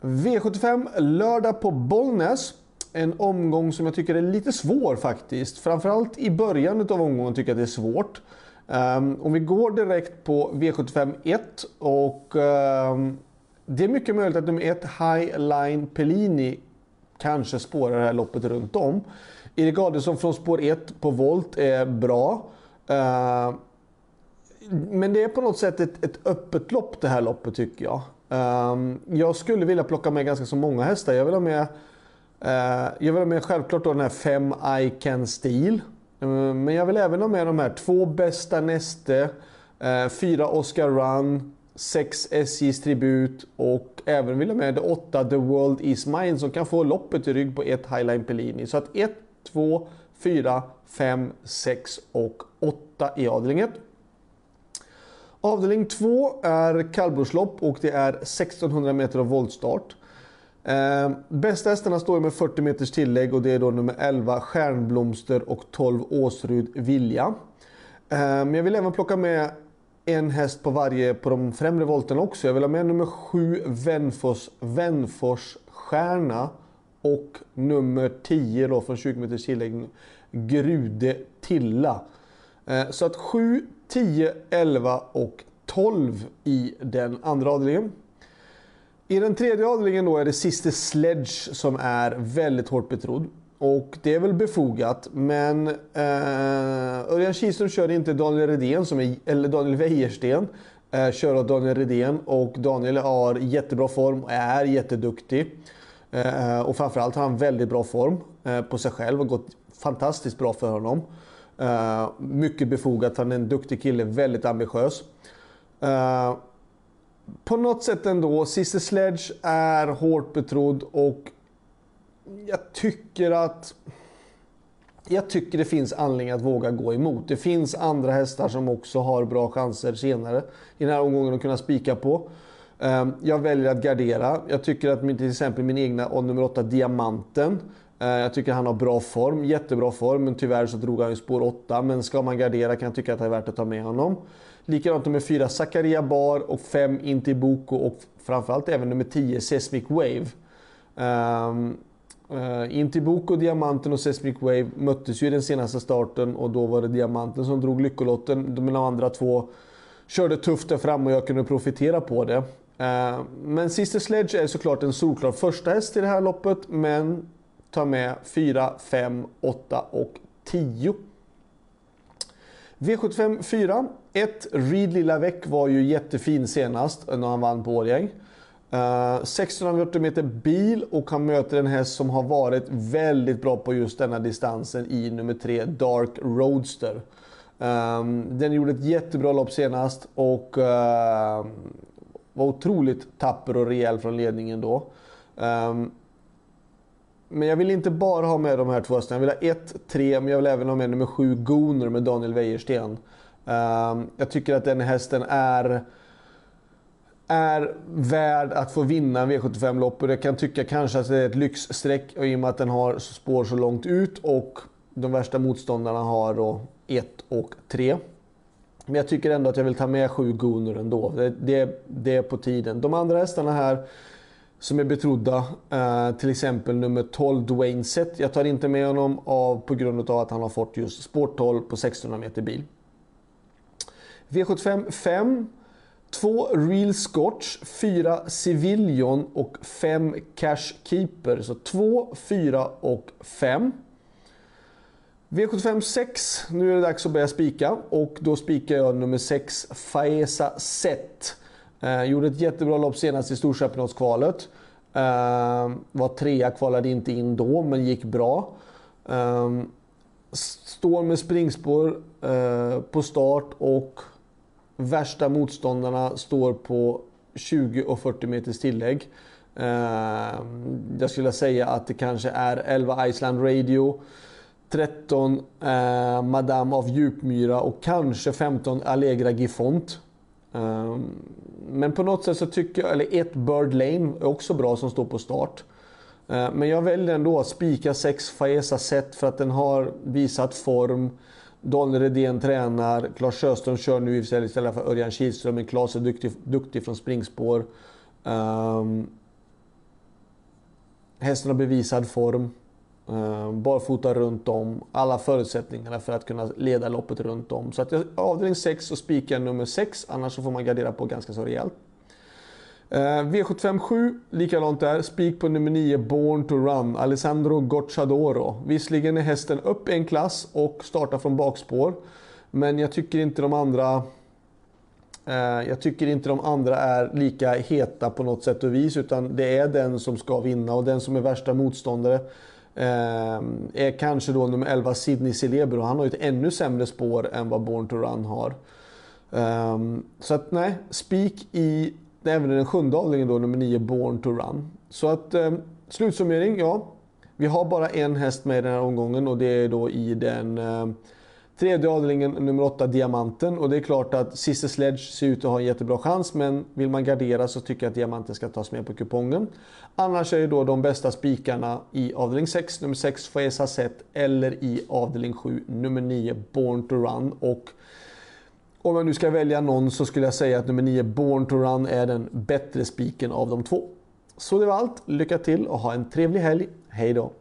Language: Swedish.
V75 lördag på Bollnäs. En omgång som jag tycker är lite svår faktiskt. Framförallt i början av omgången tycker jag att det är svårt. Um, om vi går direkt på V75 1 och um, det är mycket möjligt att nummer 1 Highline Pellini kanske spårar det här loppet runt om. Erik Adelsson från spår 1 på volt är bra. Uh, men det är på något sätt ett, ett öppet lopp det här loppet tycker jag. Um, jag skulle vilja plocka med ganska så många hästar. Jag vill ha med, uh, jag vill ha med självklart då den här 5 I Can Steel. Ehm, men jag vill även ha med de här två bästa Neste, uh, fyra Oscar Run, sex SJs Tribut och även vill ha med det åtta The World Is Mine som kan få loppet i rygg på ett Highline Pellini. Så att 1, 2, 4, 5, 6 och 8 i avdelningen. Avdelning 2 är kallblodslopp och det är 1600 meter av voltstart. Eh, bästa hästarna står med 40 meters tillägg och det är då nummer 11 Stjärnblomster och 12 Åsrud Vilja. Eh, men jag vill även plocka med en häst på varje på de främre volterna också. Jag vill ha med nummer 7 Vänfors, Vänfors Stjärna och nummer 10 då från 20 meters tillägg Grude Tilla. Ehm, så att 7, 10, 11 och 12 i den andra avdelningen. I den tredje avdelningen då är det Sister Sledge som är väldigt hårt betrodd. Och det är väl befogat, men eh, Örjan Kihlström kör inte Daniel Redén, som är, eller Daniel Wäjersten, eh, kör av Daniel Redén. Och Daniel har jättebra form och är jätteduktig. Eh, och framförallt har han väldigt bra form eh, på sig själv och gått fantastiskt bra för honom. Uh, mycket befogat, han är en duktig kille, väldigt ambitiös. Uh, på något sätt ändå, Sister Sledge är hårt betrodd och jag tycker att jag tycker det finns anledning att våga gå emot. Det finns andra hästar som också har bra chanser senare i den här omgången att kunna spika på. Eh, jag väljer att gardera. Jag tycker att till exempel min egna nummer 8 Diamanten Eh, jag tycker han har bra form, jättebra form, men tyvärr så drog han ju spår 8. Men ska man gardera kan jag tycka att det är värt att ta med honom. Likadant nummer 4 Zakaria Bar och 5 Intibuco och framförallt även nummer 10 Sesmic Wave. Ehm, eh, um, uh, Intiboko, Diamanten och Sesmic Wave möttes ju i den senaste starten och då var det Diamanten som drog lyckolotten. De andra två körde tufft där fram och jag kunde profitera på det. Uh, men Sister Sledge är såklart en solklar första häst i det här loppet men ta med 4, 5, 8 och 10. V75 4. 1. Reed Lilla Väck var ju jättefin senast när han vann på Årjäng. Eh, uh, 1640 meter bil och han möter en häst som har varit väldigt bra på just denna distansen i nummer 3 Dark Roadster. Um, den gjorde ett jättebra lopp senast och uh, var otroligt tapper och rejäl från ledningen då. Um, men jag vill inte bara ha med de här två hästarna. Jag vill ha 1, 3, men jag vill även ha med nummer 7 Gooner med Daniel Wäjersten. Ehm, jag tycker att den hästen är är värd att få vinna en V75-lopp och jag kan tycka kanske att det är ett lyxstreck i och med att den har spår så långt ut och de värsta motståndarna har då 1 och 3. Men jag tycker ändå att jag vill ta med 7 Gooner ändå. Det, det, det är på tiden. De andra hästarna här som är betrodda. Eh, till exempel nummer 12 Dwayne Sett. Jag tar inte med honom av, på grund av att han har fått just Sport 12 på 1600 meter bil. V75 5. 2 Real Scotch, 4 Civilion och 5 Cash Keeper. Så 2, 4 och 5. V75 6. Nu är det dags att börja spika och då spikar jag nummer 6 Faesa Set. Eh, gjorde ett jättebra lopp senast i Storchampionatskvalet. Eh, var trea, kvalade inte in då, men gick bra. Eh, står med springspår eh, på start och värsta motståndarna står på 20 och 40 meters tillägg. Eh, jag skulle säga att det kanske är 11 Iceland Radio. 13 eh, Madame av Djupmyra och kanske 15 Allegra Gifont. Ehm, men på något sätt så tycker jag, eller ett Bird Lane är också bra som står på start. Ehm, men jag väljer ändå att spika 6 Faesa set för att den har visat form. Daniel Redén tränar, Claes Sjöström kör nu istället för Örjan Kihlström, men Claes är duktig, duktig från springspår. Um, Hästen har bevisad form. Eh, barfota runt om. Alla förutsättningarna för att kunna leda loppet runt om. Så att jag, avdelning 6 så spikar jag nummer 6. Annars så får man gardera på ganska så rejält. Eh, V75 7, likadant där. Spik på nummer 9, Born to Run, Alessandro Gocciadoro. Visserligen är hästen upp en klass och startar från bakspår. Men jag tycker inte de andra eh, jag tycker inte de andra är lika heta på något sätt och vis utan det är den som ska vinna och den som är värsta motståndare Ehm, är kanske då nummer 11 Sidney Celebro. Han har ju ett ännu sämre spår än vad Born to Run har. Ehm, så att nej, spik i även i den sjunde avdelningen då, nummer 9, Born to Run. Så att eh, slutsummering, ja. Vi har bara en häst med i den här omgången och det är då i den eh, tredje avdelningen, nummer 8, Diamanten. Och det är klart att Sister Sledge ser ut att ha en jättebra chans men vill man gardera så tycker jag att Diamanten ska tas med på kupongen. Annars är det då de bästa spikarna i avdelning 6, nummer 6, Faiza Set eller i avdelning 7, nummer 9, Born to Run. Och om jag nu ska välja någon så skulle jag säga att nummer 9 Born to Run är den bättre spiken av de två. Så det var allt. Lycka till och ha en trevlig helg. Hej då!